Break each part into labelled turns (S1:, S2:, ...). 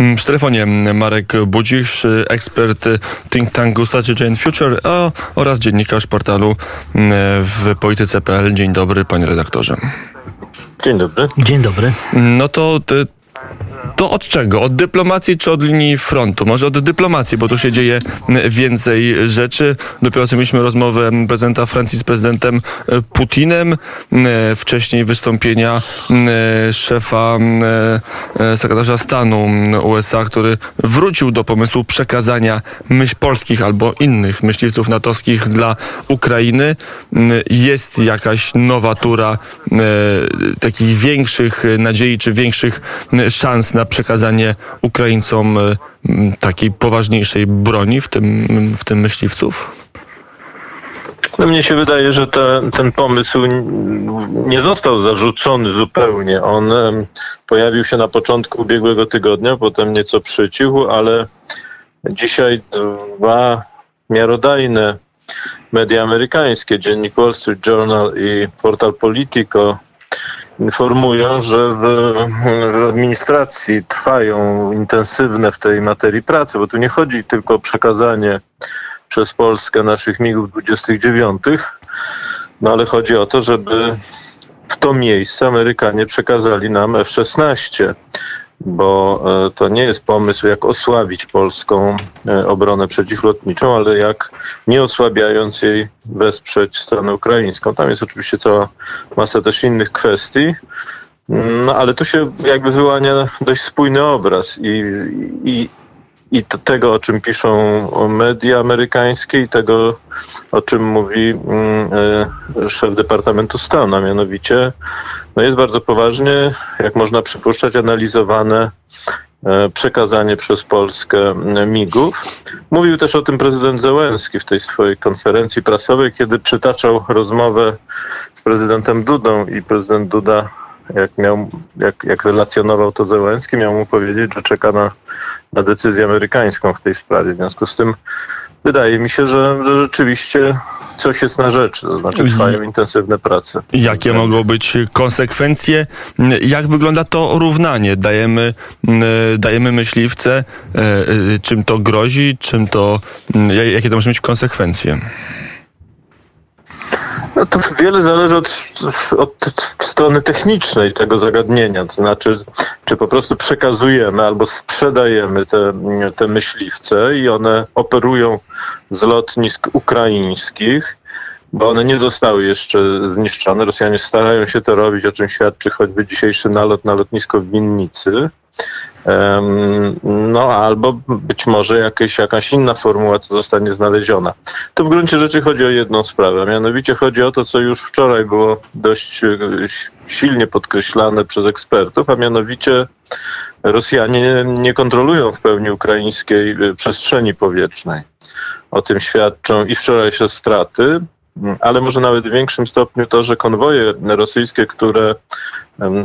S1: Mm, Przy telefonie Marek Budzisz, ekspert think tanku Strategy and Future a, oraz dziennikarz portalu mm, w polityce.pl. Dzień dobry, panie redaktorze.
S2: Dzień dobry.
S3: Dzień dobry.
S1: No to ty, to od czego? Od dyplomacji czy od linii frontu? Może od dyplomacji, bo tu się dzieje więcej rzeczy. Dopiero co mieliśmy rozmowę prezydenta Francji z prezydentem Putinem. Wcześniej wystąpienia szefa sekretarza stanu USA, który wrócił do pomysłu przekazania myśl polskich albo innych myśliwców natowskich dla Ukrainy. Jest jakaś nowa tura takich większych nadziei czy większych szans na przekazanie Ukraińcom takiej poważniejszej broni, w tym, w tym myśliwców?
S2: No mnie się wydaje, że te, ten pomysł nie został zarzucony zupełnie. On pojawił się na początku ubiegłego tygodnia, potem nieco przycichł, ale dzisiaj dwa miarodajne media amerykańskie, dziennik Wall Street Journal i portal Politico, informują, że w, w, administracji trwają intensywne w tej materii prace, bo tu nie chodzi tylko o przekazanie przez Polskę naszych MIG-ów 29, no ale chodzi o to, żeby w to miejsce Amerykanie przekazali nam F-16 bo to nie jest pomysł, jak osłabić polską obronę przeciwlotniczą, ale jak nie osłabiając jej wesprzeć stronę ukraińską. Tam jest oczywiście cała masa też innych kwestii, no ale tu się jakby wyłania dość spójny obraz i, i, i tego, o czym piszą media amerykańskie i tego, o czym mówi y, szef Departamentu Stanu, a mianowicie no jest bardzo poważnie, jak można przypuszczać, analizowane przekazanie przez Polskę migów. Mówił też o tym prezydent Zełenski w tej swojej konferencji prasowej, kiedy przytaczał rozmowę z prezydentem Dudą i prezydent Duda, jak, miał, jak, jak relacjonował to Zełenski, miał mu powiedzieć, że czeka na, na decyzję amerykańską w tej sprawie. W związku z tym wydaje mi się, że, że rzeczywiście coś jest na rzeczy, to znaczy trwają intensywne prace.
S1: Jakie mogą być konsekwencje? Jak wygląda to równanie? Dajemy, dajemy myśliwce, czym to grozi, czym to, jakie to może mieć konsekwencje?
S2: No to wiele zależy od, od, strony technicznej tego zagadnienia, to znaczy, czy po prostu przekazujemy albo sprzedajemy te, te myśliwce i one operują z lotnisk ukraińskich, bo one nie zostały jeszcze zniszczone. Rosjanie starają się to robić, o czym świadczy choćby dzisiejszy nalot na lotnisko w Winnicy. No albo być może jakieś, jakaś inna formuła to zostanie znaleziona. To w gruncie rzeczy chodzi o jedną sprawę, mianowicie chodzi o to, co już wczoraj było dość e, silnie podkreślane przez ekspertów, a mianowicie Rosjanie nie, nie kontrolują w pełni ukraińskiej e, przestrzeni powietrznej. O tym świadczą i wczorajsze straty, ale może nawet w większym stopniu to, że konwoje rosyjskie, które,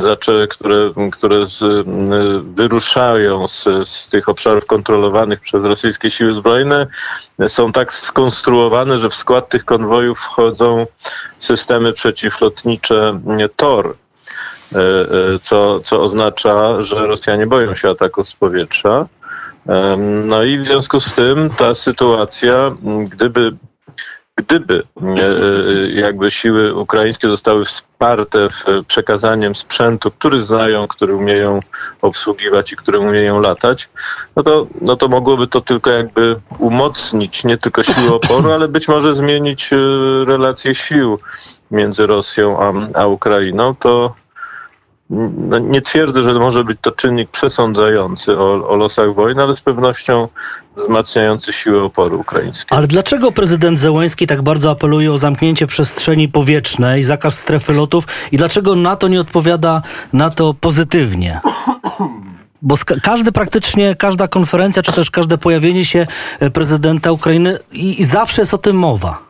S2: znaczy, które, które z, wyruszają z, z tych obszarów kontrolowanych przez rosyjskie siły zbrojne, są tak skonstruowane, że w skład tych konwojów wchodzą systemy przeciwlotnicze TOR, e, e, co, co oznacza, że Rosjanie boją się ataków z powietrza. No i w związku z tym ta sytuacja, gdyby gdyby e, jakby siły ukraińskie zostały wsparte przekazaniem sprzętu, który znają, który umieją obsługiwać i który umieją latać, no to, no to mogłoby to tylko jakby umocnić nie tylko siły oporu, ale być może zmienić e, relacje sił między Rosją a, a Ukrainą. To no nie twierdzę, że może być to czynnik przesądzający o, o, losach wojny, ale z pewnością wzmacniający siłę oporu ukraińskiej.
S3: Ale dlaczego prezydent Zełęński tak bardzo apeluje o zamknięcie przestrzeni powietrznej, zakaz strefy lotów i dlaczego NATO nie odpowiada na to pozytywnie? Bo każdy praktycznie, każda konferencja, czy też każde pojawienie się prezydenta Ukrainy i, i zawsze jest o tym mowa.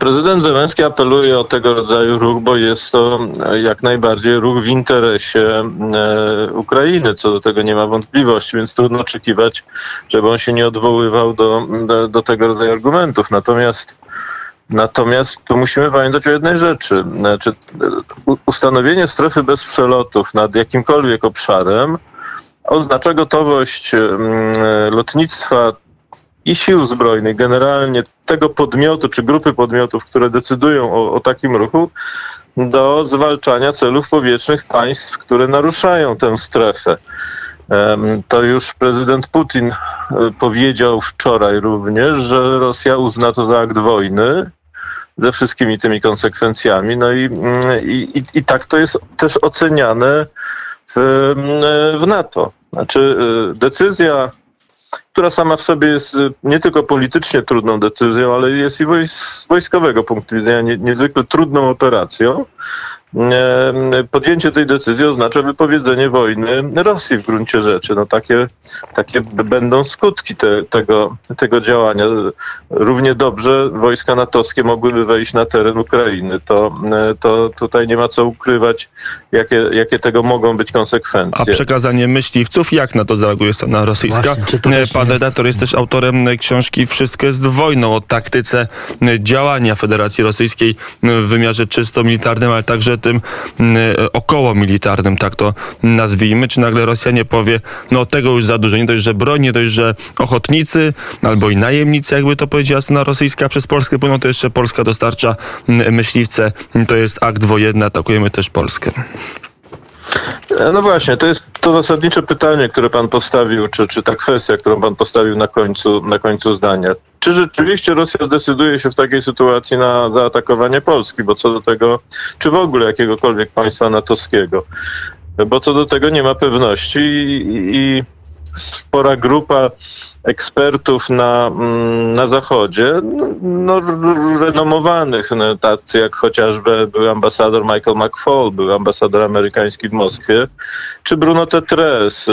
S2: Prezydent Zelenski apeluje o tego rodzaju ruch, bo jest to jak najbardziej ruch w interesie e, Ukrainy. Co do tego nie ma wątpliwości, więc trudno oczekiwać, żeby on się nie odwoływał do, do, do tego rodzaju argumentów. Natomiast Natomiast tu musimy pamiętać o jednej rzeczy. Znaczy, ustanowienie strefy bez przelotów nad jakimkolwiek obszarem oznacza gotowość mm, lotnictwa i sił zbrojnych, generalnie tego podmiotu czy grupy podmiotów, które decydują o, o takim ruchu, do zwalczania celów powietrznych państw, które naruszają tę strefę. To już prezydent Putin e, powiedział wczoraj również, że Rosja uzna to za akt wojny ze wszystkimi tymi konsekwencjami. No i, mm, i, i, tak to jest też oceniane w, mm, w NATO. Znaczy y, decyzja, która sama w sobie jest y, nie tylko politycznie trudną decyzją, ale jest i wojs- z wojskowego punktu widzenia nie, niezwykle trudną operacją. Podjęcie tej decyzji oznacza wypowiedzenie wojny Rosji w gruncie rzeczy. No takie, takie będą skutki te, tego, tego działania. Równie dobrze wojska natowskie mogłyby wejść na teren Ukrainy. To, e, to tutaj nie ma co ukrywać, jakie, jakie tego mogą być
S1: A
S2: konsekwencje.
S1: przekazanie myśliwców, jak na to zareaguje strona rosyjska?
S3: Właśnie,
S1: E, Pan
S3: nie jest-
S1: redaktor jest też autorem książki Wszystko jest wojną o taktyce działania Federacji Rosyjskiej w wymiarze czysto militarnym, ale także tym m, e, około militarnym, tak to nazwijmy. Czy nagle Rosja nie powie, no tego już za dużo, nie dość, że broń, nie dość, że ochotnicy albo i najemnicy, jakby to powiedziała strona rosyjska, przez Polskę płyną, to jeszcze Polska dostarcza m, myśliwce. To jest akt wojenny, atakujemy też Polskę.
S2: E, No właśnie, to jest to zasadnicze pytanie, które pan postawił, czy, czy ta kwestia, którą pan postawił na końcu, na końcu zdania. Czy rzeczywiście Rosja zdecyduje się w takiej sytuacji na zaatakowanie Polski? Bo co do tego, czy w ogóle jakiegokolwiek państwa natowskiego? Bo co do tego nie ma pewności i, i spora grupa ekspertów na, mm, na Zachodzie, no, no, renomowanych, no, tacy jak chociażby był ambasador Michael McFaul, był ambasador amerykański w Moskwie, czy Bruno Tetres,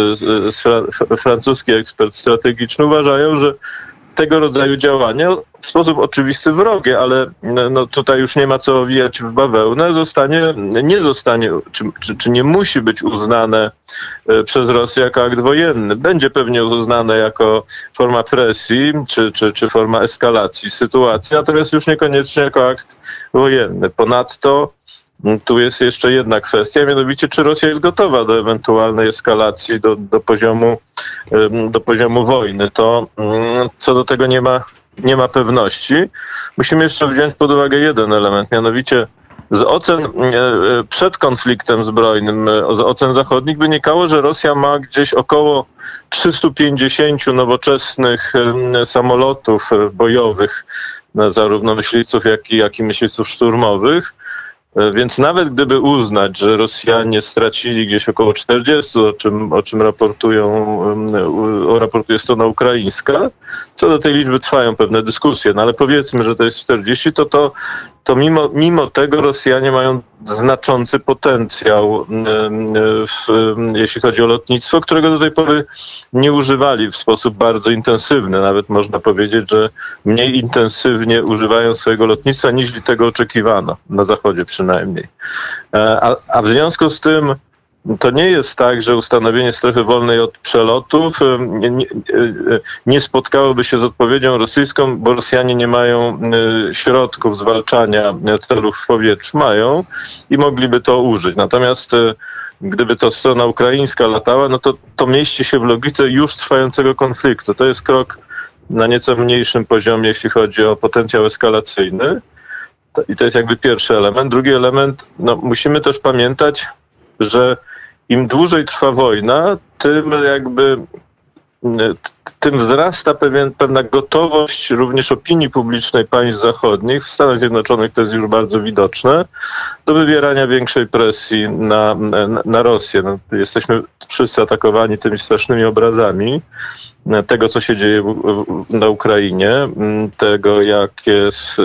S2: fra, f- francuski ekspert strategiczny, uważają, że tego rodzaju działania w sposób oczywisty wrogie, ale no, no tutaj już nie ma co owijać w bawełnę, zostanie, nie zostanie, czy, czy, czy nie musi być uznane e, przez Rosję jako akt wojenny. Będzie pewnie uznane jako forma presji, czy, czy, czy forma eskalacji sytuacji, natomiast już niekoniecznie jako akt wojenny. Ponadto tu jest jeszcze jedna kwestia, mianowicie czy Rosja jest gotowa do ewentualnej eskalacji, do, do, poziomu, do poziomu wojny. To mm, co do tego nie ma, nie ma pewności. Musimy jeszcze wziąć pod uwagę jeden element, mianowicie z ocen e, e, przed konfliktem zbrojnym, e, z ocen zachodnich wynikało, że Rosja ma gdzieś około 350 nowoczesnych samolotów bojowych, no, zarówno myśliwców, jak i, jak i myśliwców szturmowych. E, Więc nawet gdyby uznać, że Rosjanie stracili gdzieś około 40, o czym, o czym raportują, u- raportuje strona ukraińska, co do tej liczby trwają pewne dyskusje, no ale powiedzmy, że to jest 40, to to, to mimo, mimo tego Rosjanie mają znaczący potencjał, w, jeśli chodzi o lotnictwo, którego do tej pory nie używali w sposób bardzo intensywny. Nawet można powiedzieć, że mniej intensywnie używają swojego lotnictwa niż tego oczekiwano, na Zachodzie przynajmniej. E, A, a w związku z tym to nie jest tak, że ustanowienie strefy wolnej od przelotów nie, e, nie spotkałoby się z odpowiedzią rosyjską, bo Rosjanie nie mają e, środków zwalczania e, celów w powietrzu. Mają i mogliby to użyć. Natomiast gdyby to strona ukraińska latała, no to to mieści się w logice już trwającego konfliktu. To jest krok na nieco mniejszym poziomie, jeśli chodzi o potencjał eskalacyjny. I to jest jakby pierwszy element. Drugi element, no musimy też pamiętać, że im dłużej trwa wojna, tym jakby tym wzrasta pewien, pewna gotowość również opinii publicznej państw zachodnich, w Stanach Zjednoczonych to jest już bardzo widoczne, do wywierania większej presji na, na, na Rosję. No, jesteśmy wszyscy atakowani tymi strasznymi obrazami e, tego, co się dzieje na Ukrainie, tego, jakie, s-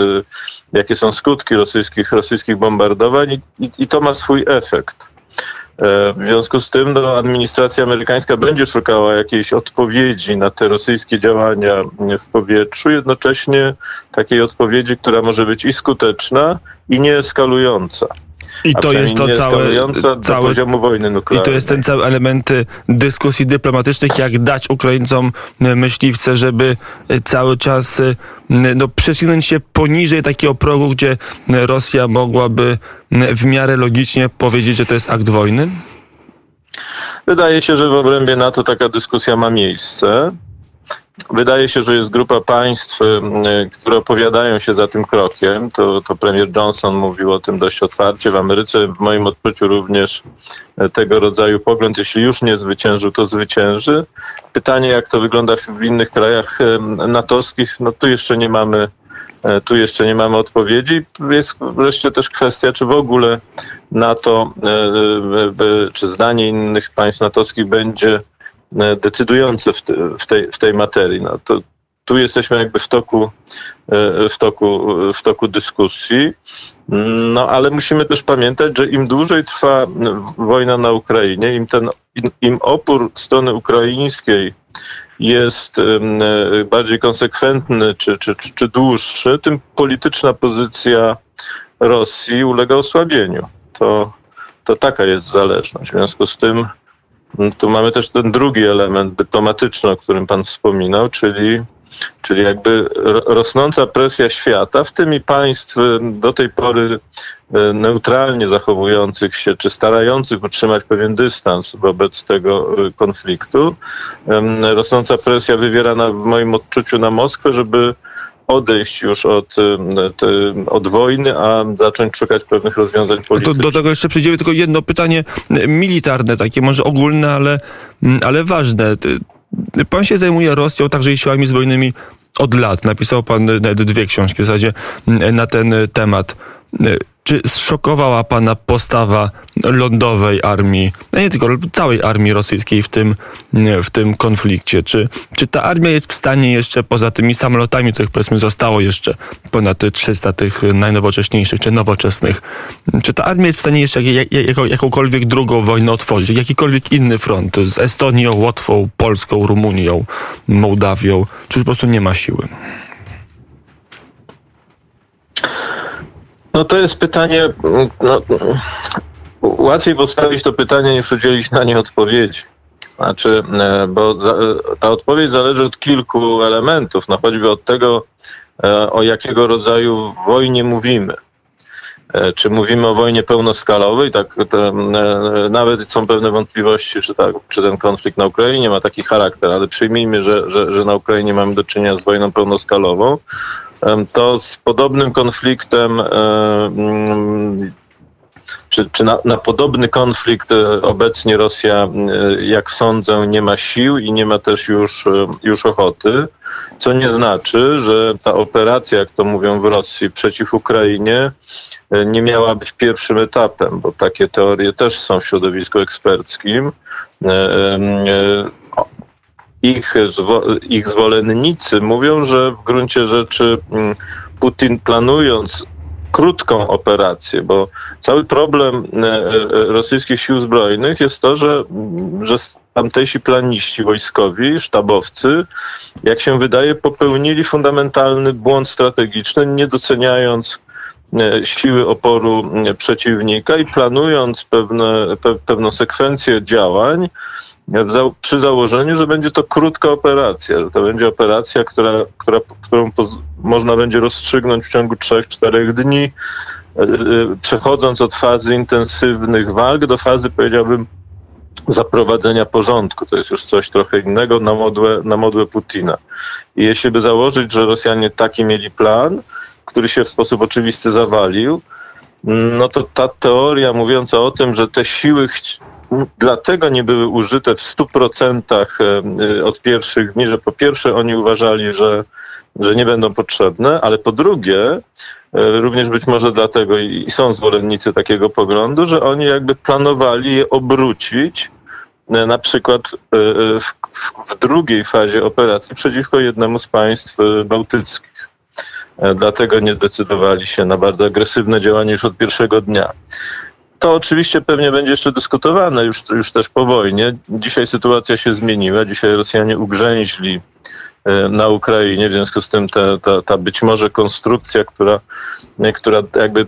S2: jakie są skutki rosyjskich, rosyjskich bombardowań i, i to ma swój efekt. W związku z tym no, administracja amerykańska będzie szukała jakiejś odpowiedzi na te rosyjskie działania w powietrzu, jednocześnie takiej odpowiedzi, która może być i skuteczna, i nieeskalująca.
S1: I to jest to całe, całe
S2: poziomu wojny
S1: I
S2: nuklearnej.
S1: to jest ten cały element y, dyskusji dyplomatycznych, jak dać Ukraińcom y, myśliwce, żeby y, cały czas no, przesunąć się poniżej takiego progu, gdzie Rosja mogłaby w miarę logicznie powiedzieć, że to jest akt wojny?
S2: Wydaje się, że w obrębie NATO taka dyskusja ma miejsce. Wydaje się, że jest grupa państw, y, które opowiadają się za tym krokiem. To, to premier Johnson mówił o tym dość otwarcie. W Ameryce, w moim odczuciu, również y, tego rodzaju pogląd, jeśli już nie zwyciężył, to zwycięży. Pytanie, jak to wygląda w innych krajach y, natowskich, no tu jeszcze nie mamy. Tu jeszcze nie mamy odpowiedzi. Jest wreszcie też kwestia, czy w ogóle NATO, czy zdanie innych państw natowskich będzie decydujące w, te, w, tej, w tej materii. No to tu jesteśmy jakby w toku, e, w toku, w toku dyskusji. No ale musimy też pamiętać, że im dłużej trwa wojna na Ukrainie, im ten im, opór strony ukraińskiej jest e, bardziej konsekwentny czy, czy, czy, czy dłuższy, tym polityczna pozycja Rosji ulega osłabieniu. To, to taka jest zależność. W związku z tym tu mamy też ten drugi element dyplomatyczny, o którym pan wspominał, czyli, czyli jakby rosnąca presja świata, w tym i państw do tej pory e, neutralnie zachowujących się, czy starających utrzymać pewien dystans wobec tego e, konfliktu. Rosnąca presja wywierana w moim odczuciu na Moskwę, żeby odejść już od, od wojny, a zacząć szukać pewnych rozwiązań politycznych.
S1: Do, do tego jeszcze przejdziemy, tylko jedno pytanie militarne, takie może ogólne, ale, ale ważne. Pan się zajmuje Rosją, także i siłami zbrojnymi od lat. Napisał pan nawet dwie książki w zasadzie na ten temat. Czy zszokowała pana postawa lądowej armii, no nie tylko całej armii rosyjskiej w tym, w tym konflikcie? Czy, czy ta armia jest w stanie jeszcze poza tymi samolotami, których powiedzmy zostało jeszcze ponad 300 tych najnowocześniejszych czy nowoczesnych, czy ta armia jest w stanie jeszcze jak, jak, jakąkolwiek drugą wojnę otworzyć, jakikolwiek inny front z Estonią, Łotwą, Polską, Rumunią, Mołdawią, czy już po prostu nie ma siły?
S2: No to jest pytanie, no, łatwiej postawić to pytanie niż udzielić na nie odpowiedzi. Znaczy, e, bo ta odpowiedź zależy od kilku elementów, no choćby od tego, e, o jakiego rodzaju wojnie mówimy. E, czy mówimy o wojnie pełnoskalowej? Tak, nawet są pewne wątpliwości, czy, tak, czy ten konflikt na Ukrainie ma taki charakter, ale przyjmijmy, że, że, że na Ukrainie mamy do czynienia z wojną pełnoskalową to z podobnym konfliktem mm, czy, czy na, na, podobny konflikt e, obecnie Rosja, e, jak sądzę, nie ma sił i nie ma też już, e, już ochoty, co nie znaczy, że ta operacja, jak to mówią w Rosji, przeciw Ukrainie nie miała być pierwszym etapem, bo takie teorie też są w środowisku eksperckim ich, ich zwolennicy mówią, że w gruncie rzeczy mm, Putin planując krótką operację, bo cały problem e, e, rosyjskich sił zbrojnych jest to, że, że tamtejsi planiści wojskowi, sztabowcy, jak się wydaje, popełnili fundamentalny błąd strategiczny, nie doceniając e, siły oporu przeciwnika i planując pewne, pe, pewną sekwencję działań, przy założeniu, że będzie to krótka operacja, że to będzie operacja, która, która, którą można będzie rozstrzygnąć w ciągu 3-4 dni, e, e, przechodząc od fazy intensywnych walk do fazy, powiedziałbym, zaprowadzenia porządku. To jest już coś trochę innego na modłę, na modłę Putina. I jeśli by założyć, że Rosjanie taki mieli plan, który się w sposób oczywisty zawalił, no to ta teoria mówiąca o tym, że te siły dlatego nie były użyte w 100% e, od pierwszych dni, że po pierwsze oni uważali, że, że nie będą potrzebne, ale po drugie, e, również być może dlatego i są zwolennicy takiego poglądu, że oni jakby planowali je obrócić e, na przykład w, w drugiej fazie operacji przeciwko jednemu z państw bałtyckich. Dlatego nie zdecydowali się na bardzo agresywne działanie już od pierwszego dnia. To oczywiście pewnie będzie jeszcze dyskutowane już, już też po wojnie. Dzisiaj sytuacja się zmieniła. Dzisiaj Rosjanie ugrzęźli e, na Ukrainie, w związku z tym ta, ta, ta być może konstrukcja, która, która jakby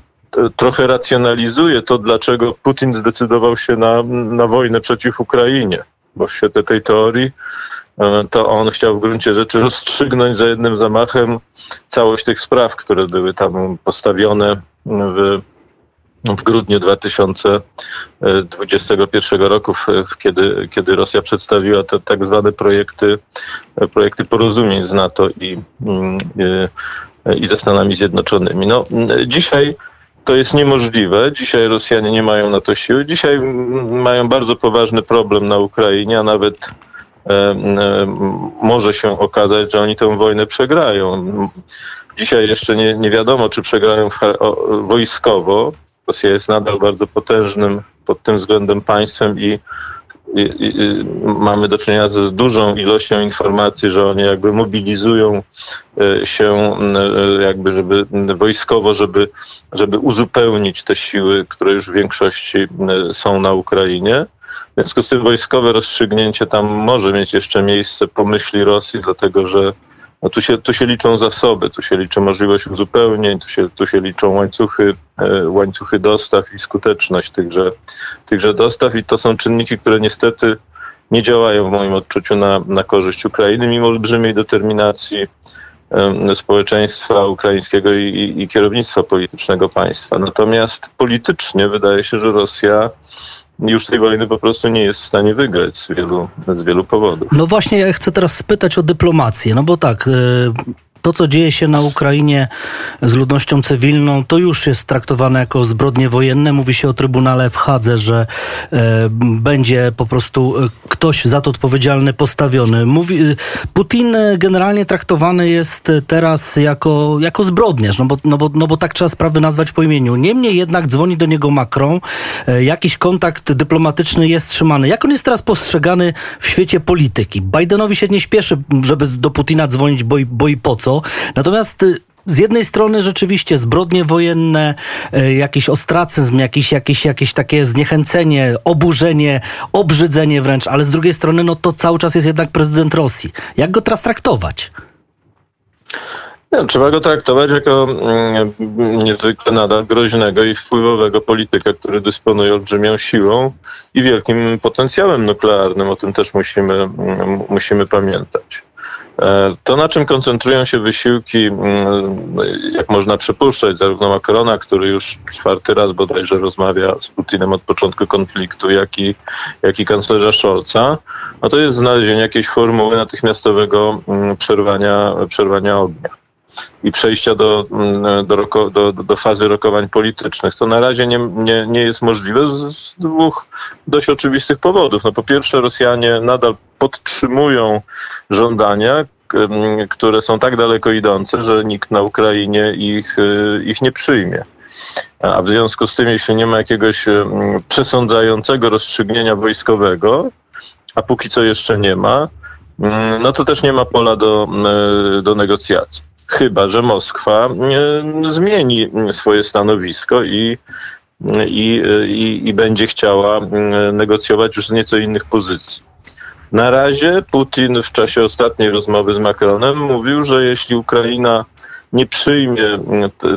S2: trochę racjonalizuje to, dlaczego Putin zdecydował się na, na wojnę przeciw Ukrainie. Bo w świetle tej teorii e, to on chciał w gruncie rzeczy rozstrzygnąć za jednym zamachem całość tych spraw, które były tam postawione w w grudniu 2021 roku, kiedy, kiedy Rosja przedstawiła te tak zwane projekty, projekty porozumień z NATO i, mm, i ze Stanami Zjednoczonymi. No, dzisiaj to jest niemożliwe. Dzisiaj Rosjanie nie mają na to siły. Dzisiaj mają bardzo poważny problem na Ukrainie, a nawet e, e, może się okazać, że oni tę wojnę przegrają. Dzisiaj jeszcze nie, nie wiadomo, czy przegrają wojskowo. Rosja jest nadal bardzo potężnym pod tym względem państwem i i, i, mamy do czynienia z dużą ilością informacji, że oni jakby mobilizują e, się e, jakby, żeby wojskowo, żeby, żeby uzupełnić te siły, które już w większości są na Ukrainie. W związku z tym wojskowe rozstrzygnięcie tam może mieć jeszcze miejsce po myśli Rosji, dlatego że no tu, się, tu się liczą zasoby, tu się liczy możliwość uzupełnień, tu się, tu się liczą łańcuchy, e, łańcuchy dostaw i skuteczność tychże, tychże dostaw i to są czynniki, które niestety nie działają w moim odczuciu na, na korzyść Ukrainy, mimo olbrzymiej determinacji społeczeństwa ukraińskiego i, i, i kierownictwa politycznego państwa. Natomiast politycznie wydaje się, że Rosja już tej wojny po prostu nie jest w stanie wygrać z wielu, z wielu powodów.
S3: No właśnie, ja chcę teraz spytać o dyplomację, no bo tak, e, to, co dzieje się na Ukrainie z ludnością cywilną, to już jest traktowane jako zbrodnie wojenne. Mówi się o Trybunale w Hadze, że e, będzie po prostu e, ktoś za to odpowiedzialny postawiony. Mówi, e, Putin generalnie traktowany jest teraz jako, jako zbrodniarz, no bo, no, bo, no bo tak trzeba sprawy nazwać po imieniu. Niemniej jednak dzwoni do niego Macron, e, jakiś kontakt dyplomatyczny jest trzymany. Jak on jest teraz postrzegany w świecie polityki? Bidenowi się nie śpieszy, żeby do Putina dzwonić, bo bo i po co? Natomiast y, z jednej strony rzeczywiście zbrodnie wojenne, y, jakiś ostracyzm, jakieś, jakieś, jakieś takie zniechęcenie, oburzenie, obrzydzenie wręcz, ale z drugiej strony no to cały czas jest jednak prezydent Rosji. Jak go teraz traktować?
S2: Trzeba go traktować jako mm, niezwykle nadal groźnego i wpływowego polityka, który dysponuje olbrzymią siłą i wielkim potencjałem nuklearnym. O tym też musimy, mm, musimy pamiętać. E, to, na czym koncentrują się wysiłki, mm, jak można przypuszczać, zarówno Macrona, który już czwarty raz bodajże rozmawia z Putinem od początku konfliktu, jak i, jak i kanclerza Scholza, no to jest znalezienie jakiejś formuły natychmiastowego mm, przerwania, przerwania ognia i przejścia do, mm, do, roko, do, do, fazy rokowań politycznych. To na razie nie, nie, nie jest możliwe z, z dwóch dość oczywistych powodów. No po pierwsze, Rosjanie nadal podtrzymują żądania, które są tak daleko idące, że nikt na Ukrainie ich, y, ich nie przyjmie. A w związku z tym, jeśli nie ma jakiegoś przesądzającego rozstrzygnięcia wojskowego, a póki co jeszcze nie ma, no to też nie ma pola do, do negocjacji. Chyba, że Moskwa zmieni swoje stanowisko i, i, i, i będzie chciała negocjować już z nieco innych pozycji. Na razie Putin w czasie ostatniej rozmowy z Macronem mówił, że jeśli Ukraina nie przyjmie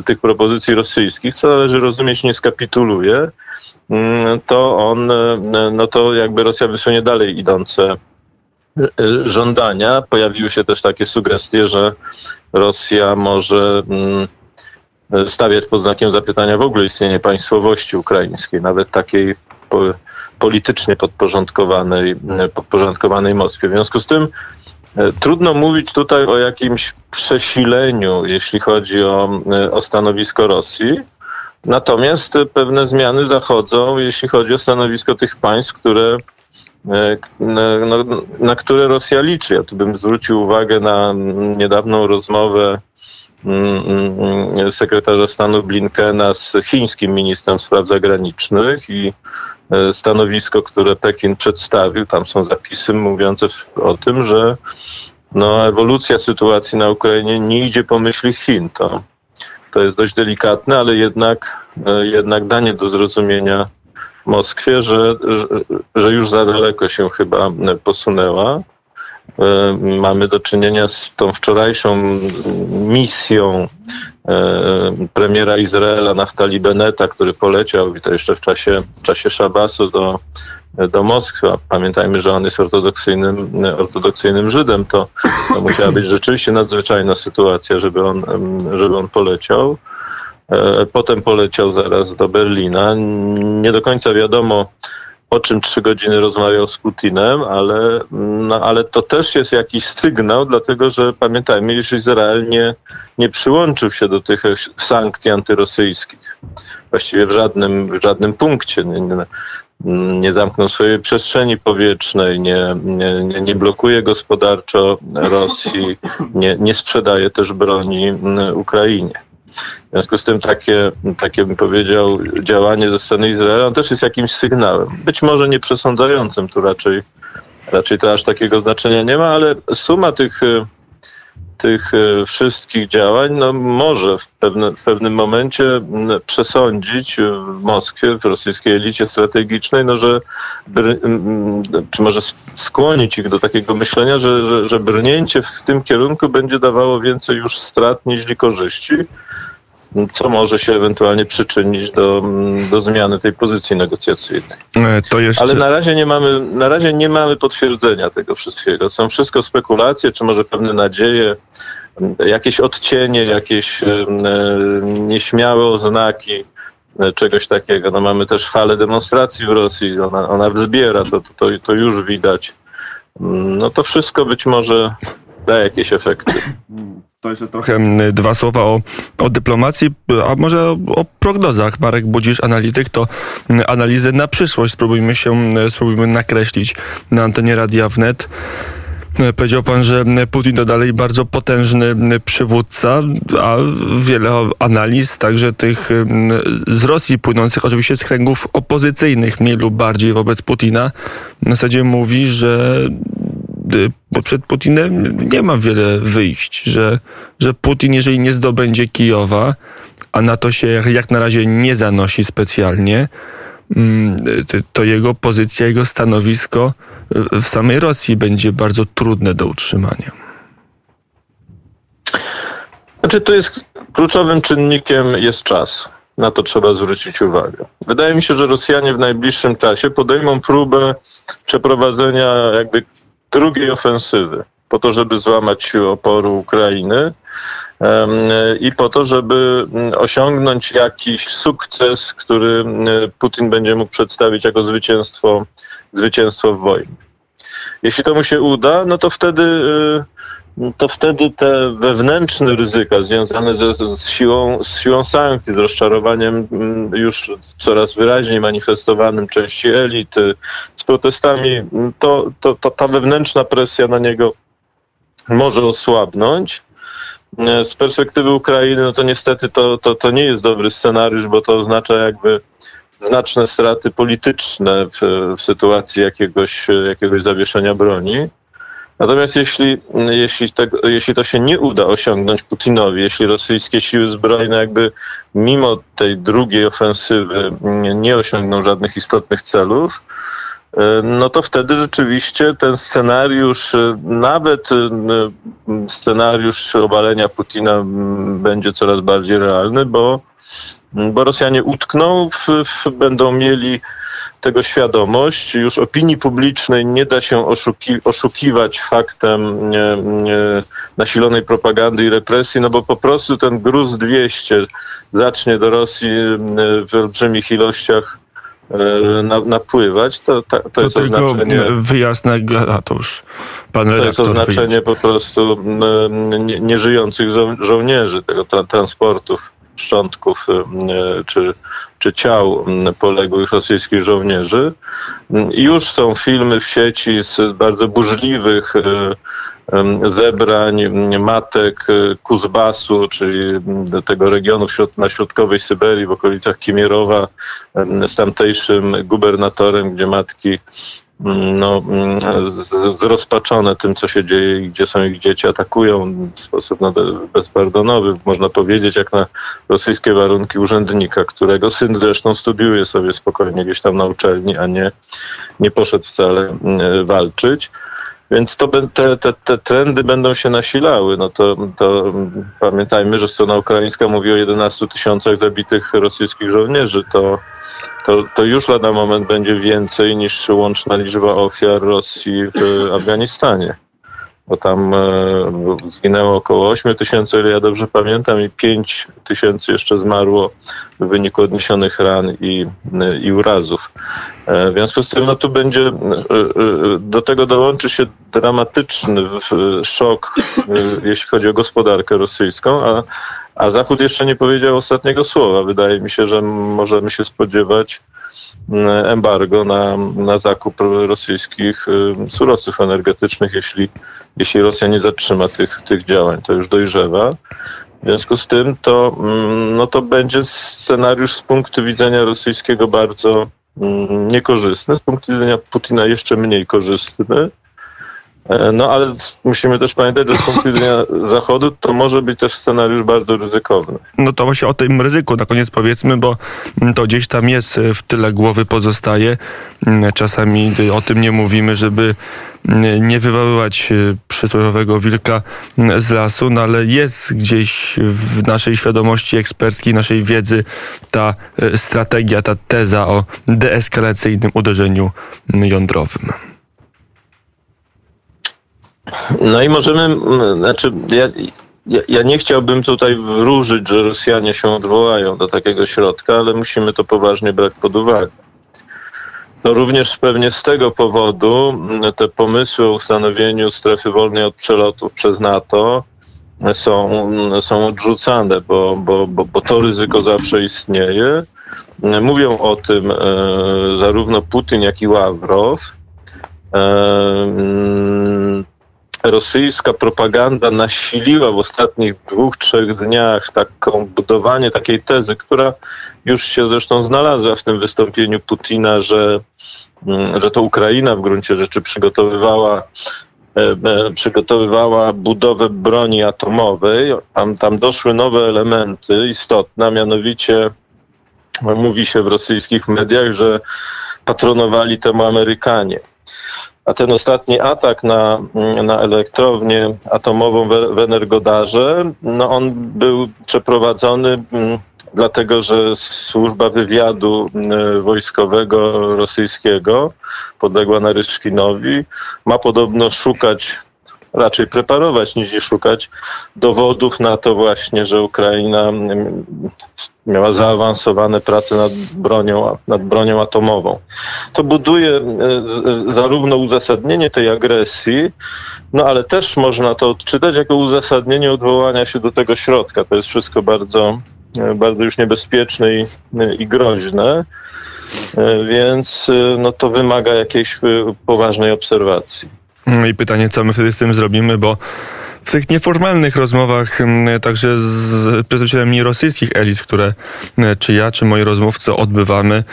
S2: tych propozycji rosyjskich, co należy rozumieć, nie skapituluje, to on, e, no to jakby Rosja wysunie dalej idące e, żądania. Pojawiły się też takie sugestie, że Rosja może mm, stawiać pod znakiem zapytania w ogóle istnienie państwowości ukraińskiej, nawet takiej politycznie podporządkowanej, podporządkowanej Moskwie. W związku z tym e, trudno mówić tutaj o jakimś przesileniu, jeśli chodzi o, o stanowisko Rosji. Natomiast pewne zmiany zachodzą, jeśli chodzi o stanowisko tych państw, które, e, no, na które Rosja liczy. Ja tu bym zwrócił uwagę na niedawną rozmowę mm, mm, sekretarza stanu Blinkena z chińskim ministrem spraw zagranicznych i E, stanowisko, które Pekin przedstawił. Tam są zapisy mówiące o tym, że no, ewolucja sytuacji na Ukrainie nie idzie po myśli Chin. To, to jest dość delikatne, ale jednak, e, jednak danie do zrozumienia Moskwie, że, że, już za daleko się chyba posunęła. E, mamy do czynienia z tą wczorajszą misją E, premiera Izraela Naftali Beneta, który poleciał i to jeszcze w czasie, w czasie Szabasu do, do Moskwy. Pamiętajmy, że on jest ortodoksyjnym, ortodoksyjnym Żydem. To, to musiała być rzeczywiście nadzwyczajna sytuacja, żeby on, żeby on poleciał. E, potem poleciał zaraz do Berlina. Nie do końca wiadomo, o czym trzy godziny rozmawiał z Putinem, ale, no, ale to też jest jakiś sygnał, dlatego że pamiętajmy, iż Izrael nie, nie przyłączył się do tych sankcji antyrosyjskich. Właściwie w żadnym, w żadnym punkcie. Nie, nie, nie zamknął swojej przestrzeni powietrznej, nie, nie, nie blokuje gospodarczo Rosji, nie, nie sprzedaje też broni Ukrainie. W związku z tym takie, takie bym powiedział, działanie ze strony Izraela też jest jakimś sygnałem. Być może nie przesądzającym, tu raczej, raczej to aż takiego znaczenia nie ma, ale suma tych, tych wszystkich działań no, może w, pewne, w pewnym momencie przesądzić w Moskwie, w rosyjskiej elicie strategicznej, no, że czy może skłonić ich do takiego myślenia, że, że, że brnięcie w tym kierunku będzie dawało więcej już strat niż korzyści co może się ewentualnie przyczynić do, do zmiany tej pozycji negocjacyjnej.
S1: E, to jeszcze...
S2: Ale na razie, nie mamy, na razie nie mamy potwierdzenia tego wszystkiego. Są wszystko spekulacje, czy może pewne nadzieje, jakieś odcienie, jakieś e, nieśmiałe oznaki e, czegoś takiego. No mamy też falę demonstracji w Rosji, ona, ona wzbiera, to, to, to już widać. No to wszystko być może da jakieś efekty.
S1: To jeszcze trochę dwa słowa o, o dyplomacji, a może o, o prognozach. Marek Budzisz, analityk, to analizy na przyszłość. Spróbujmy się, spróbujmy nakreślić na antenie Radia Wnet. Powiedział pan, że Putin to dalej bardzo potężny przywódca, a wiele analiz, także tych z Rosji płynących, oczywiście z kręgów opozycyjnych, mniej lub bardziej wobec Putina, w zasadzie mówi, że przed Putinem nie ma wiele wyjść, że, że Putin, jeżeli nie zdobędzie Kijowa, a na to się jak na razie nie zanosi specjalnie, mm, to jego pozycja, jego stanowisko w samej Rosji będzie bardzo trudne do utrzymania.
S2: Znaczy, to jest kluczowym czynnikiem jest czas. Na to trzeba zwrócić uwagę. Wydaje mi się, że Rosjanie w najbliższym czasie podejmą próbę przeprowadzenia jakby drugiej ofensywy, po to, żeby złamać siłę oporu Ukrainy i po to, żeby mm, osiągnąć jakiś sukces, który mm, Putin będzie mógł przedstawić jako zwycięstwo, zwycięstwo w wojnie. Jeśli to mu się uda, no to wtedy y, to wtedy te wewnętrzne ryzyka związane ze, z, siłą, z siłą sankcji, z rozczarowaniem mm, już coraz wyraźniej manifestowanym części elity, z protestami, to, to, to ta wewnętrzna presja na niego może osłabnąć. Z perspektywy Ukrainy, no to niestety to, to, to nie jest dobry scenariusz, bo to oznacza jakby znaczne straty polityczne w, w sytuacji jakiegoś, jakiegoś zawieszenia broni. Natomiast jeśli, jeśli, tego, jeśli to się nie uda osiągnąć Putinowi, jeśli rosyjskie siły zbrojne jakby mimo tej drugiej ofensywy nie osiągną żadnych istotnych celów, e, no to wtedy rzeczywiście ten scenariusz, e, nawet e, scenariusz obalenia Putina będzie coraz bardziej realny, bo, bo Rosjanie utkną, w, w, będą mieli tego świadomość. Już opinii publicznej nie da się oszuki oszukiwać faktem nie, nie, nasilonej propagandy i represji, no bo po prostu ten gruz 200 zacznie do Rosji w olbrzymich ilościach e, na, napływać, to, to, to,
S1: to jest tylko oznaczenie... wyjazd na... Już pan
S2: To jest oznaczenie po prostu nieżyjących żo żołnierzy, tego tra transportów szczątków y, czy, czy ciał poległych rosyjskich żołnierzy. Już są filmy w sieci z bardzo burzliwych y, zebrań matek y, Kuzbasu, czyli tego regionu na środkowej Syberii, w okolicach Kimierowa, z tamtejszym gubernatorem, gdzie matki no, zrozpaczone tym, co się dzieje gdzie są ich dzieci, atakują w sposób no, bezpardonowy, można powiedzieć, jak na rosyjskie warunki urzędnika, którego syn zresztą studiuje sobie spokojnie gdzieś tam na uczelni, a nie, nie poszedł wcale walczyć. Więc to, te, te, te trendy będą się nasilały. No to, to pamiętajmy, że strona ukraińska mówi o 11 tysiącach zabitych rosyjskich żołnierzy. To, to, to już lada moment będzie więcej niż łączna liczba ofiar Rosji w Afganistanie. bo tam e, zginęło około 8 tysięcy, ile ja dobrze pamiętam, i 5 tysięcy jeszcze zmarło w wyniku odniesionych ran i, i urazów. E, w związku z tym, no tu będzie, e, do tego dołączy się dramatyczny szok, jeśli chodzi o gospodarkę rosyjską, a, a Zachód jeszcze nie powiedział ostatniego słowa. Wydaje mi się, że możemy się spodziewać embargo na, na zakup rosyjskich surowców energetycznych, jeśli, jeśli Rosja nie zatrzyma tych, tych działań. To już dojrzewa. W związku z tym to, mm, no to będzie scenariusz z punktu widzenia rosyjskiego bardzo mm, niekorzystny, z punktu widzenia Putina jeszcze mniej korzystny. E, no ale musimy też pamiętać, że z punktu widzenia Zachodu to może być też scenariusz bardzo ryzykowny.
S1: No to właśnie o tym ryzyku na koniec powiedzmy, bo to gdzieś tam jest w tyle głowy pozostaje. Czasami o tym nie mówimy, żeby nie wywoływać e, przysłowiowego wilka z lasu, no ale jest gdzieś w naszej świadomości eksperckiej, naszej wiedzy ta e, strategia, ta teza o deeskalacyjnym uderzeniu jądrowym.
S2: No i możemy, znaczy ja, ja, nie chciałbym tutaj wróżyć, że Rosjanie się odwołają do takiego środka, ale musimy to poważnie brać pod uwagę. No również pewnie z tego powodu te pomysły o ustanowieniu strefy wolnej od przelotów przez NATO są, są odrzucane, bo, bo, bo, bo to ryzyko zawsze istnieje. Mówią o tym e, zarówno Putin, jak i Ławrow. E, rosyjska propaganda nasiliła w ostatnich dwóch, trzech dniach taką budowanie takiej tezy, która już się zresztą znalazła w tym wystąpieniu Putina, że, mm, że to Ukraina w gruncie rzeczy przygotowywała e, e, przygotowywała budowę broni atomowej. Tam, tam doszły nowe elementy istotne, mianowicie mówi się w rosyjskich mediach, że patronowali temu Amerykanie. A ten ostatni atak na, na elektrownię atomową w, w Energodarze, no on był przeprowadzony mm, dlatego, że służba wywiadu mm, wojskowego rosyjskiego, podległa Naryszkinowi, ma podobno szukać raczej preparować niż szukać dowodów na to właśnie, że Ukraina mm, miała zaawansowane prace nad bronią, nad bronią atomową. To buduje e, zarówno uzasadnienie tej agresji, no ale też można to odczytać jako uzasadnienie odwołania się do tego środka. To jest wszystko bardzo, e, bardzo już niebezpieczne i, i groźne, e, więc no to wymaga jakiejś poważnej obserwacji.
S1: No I pytanie, co my wtedy z tym zrobimy, bo w tych nieformalnych rozmowach, także z przedstawicielami rosyjskich elit, które czy ja, czy moi rozmówcy odbywamy,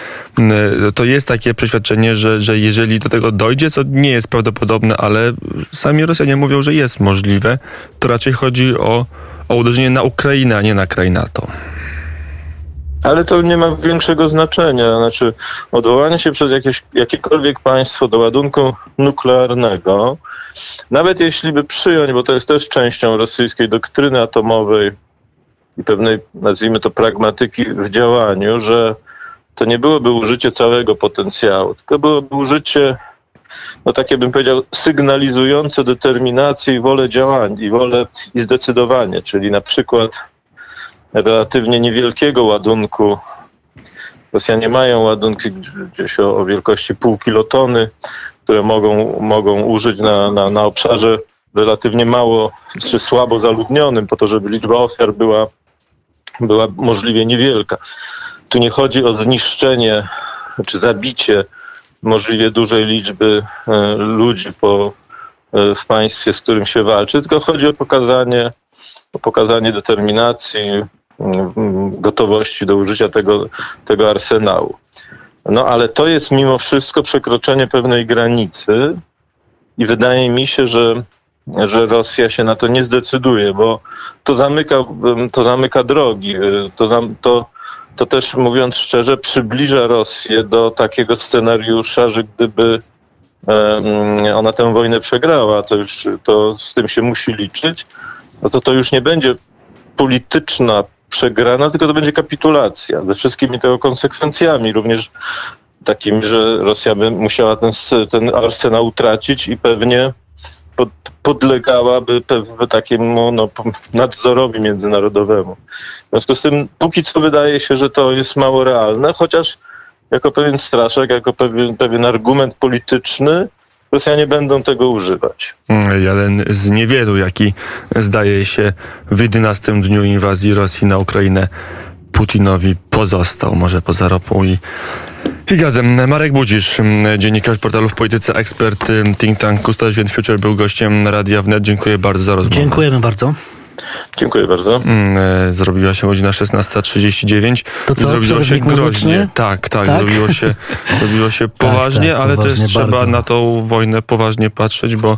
S1: to jest takie przeświadczenie, że, że jeżeli do tego dojdzie, co nie jest prawdopodobne, ale sami Rosjanie mówią, że jest możliwe, to raczej chodzi o, o uderzenie na Ukrainę, a nie na kraj NATO.
S2: Ale to nie ma większego znaczenia. Znaczy, odwołanie się przez jakieś, jakiekolwiek państwo do ładunku nuklearnego, nawet jeśli by przyjąć, bo to jest też częścią rosyjskiej doktryny atomowej i pewnej, nazwijmy to, pragmatyki w działaniu, że to nie byłoby użycie całego potencjału, tylko byłoby użycie, no takie bym powiedział, sygnalizujące determinację i wolę działań, i wolę i zdecydowanie, czyli na przykład relatywnie niewielkiego ładunku. Rosjanie mają ładunki gdzieś o, o wielkości pół kilotony, które mogą, mogą użyć na, na, na obszarze relatywnie mało czy słabo zaludnionym, po to, żeby liczba ofiar była, była możliwie niewielka. Tu nie chodzi o zniszczenie czy zabicie możliwie dużej liczby e, ludzi po, e, w państwie, z którym się walczy, tylko chodzi o pokazanie, o pokazanie determinacji, gotowości do użycia tego, tego arsenału. No ale to jest mimo wszystko przekroczenie pewnej granicy i wydaje mi się, że, że Rosja się na to nie zdecyduje, bo to zamyka, to zamyka drogi. To, to, to też mówiąc szczerze, przybliża Rosję do takiego scenariusza, że gdyby ona tę wojnę przegrała, to już to z tym się musi liczyć, no to to już nie będzie polityczna przegrana, tylko to będzie kapitulacja ze wszystkimi tego konsekwencjami, również takimi, że Rosja by musiała ten, ten arsenał utracić i pewnie pod, podlegałaby takiemu no, nadzorowi międzynarodowemu. W związku z tym póki co wydaje się, że to jest mało realne, chociaż jako pewien straszek, jako pewien, pewien argument polityczny Rosjanie będą tego używać.
S1: Mm, Jeden z niewielu, jaki zdaje się w 11 dniu inwazji Rosji na Ukrainę Putinowi pozostał, może poza ropą i, i gazem. Marek Budzisz, mm, dziennikarz portalu w polityce, ekspert y, think tanku Student Future, był gościem Radia Wnet. Dziękuję bardzo za rozmowę.
S3: Dziękujemy bardzo.
S2: Dziękuję bardzo.
S1: Mm, e, Zrobiła się godzina 16.39.
S3: To co,
S1: Zrobiło się groźnie. Tak, tak,
S3: Tak?
S1: Zrobiło się, zrobiło się poważnie,
S3: tak,
S1: ale
S3: poważnie
S1: też trzeba
S3: bardzo.
S1: na tą wojnę poważnie patrzeć, bo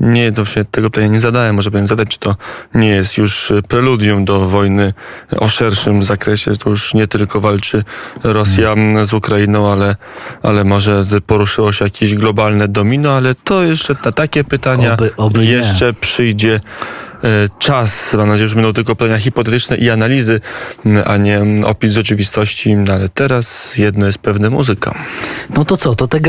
S1: nie, to się tego pytania nie zadałem. Może powiem zadać, czy to nie jest już preludium do wojny o szerszym zakresie. To już nie tylko walczy Rosja
S3: Hmm.
S1: z Ukrainą, ale, ale może poruszyło się jakieś globalne domino, ale to jeszcze na takie pytania
S3: Oby- oby
S1: jeszcze przyjdzie czas. Mam nadzieję, że będą tylko pytania hipotetyczne i analizy, m, a nie opis rzeczywistości. No, ale teraz jedno jest pewne muzyka.
S3: No to co, to te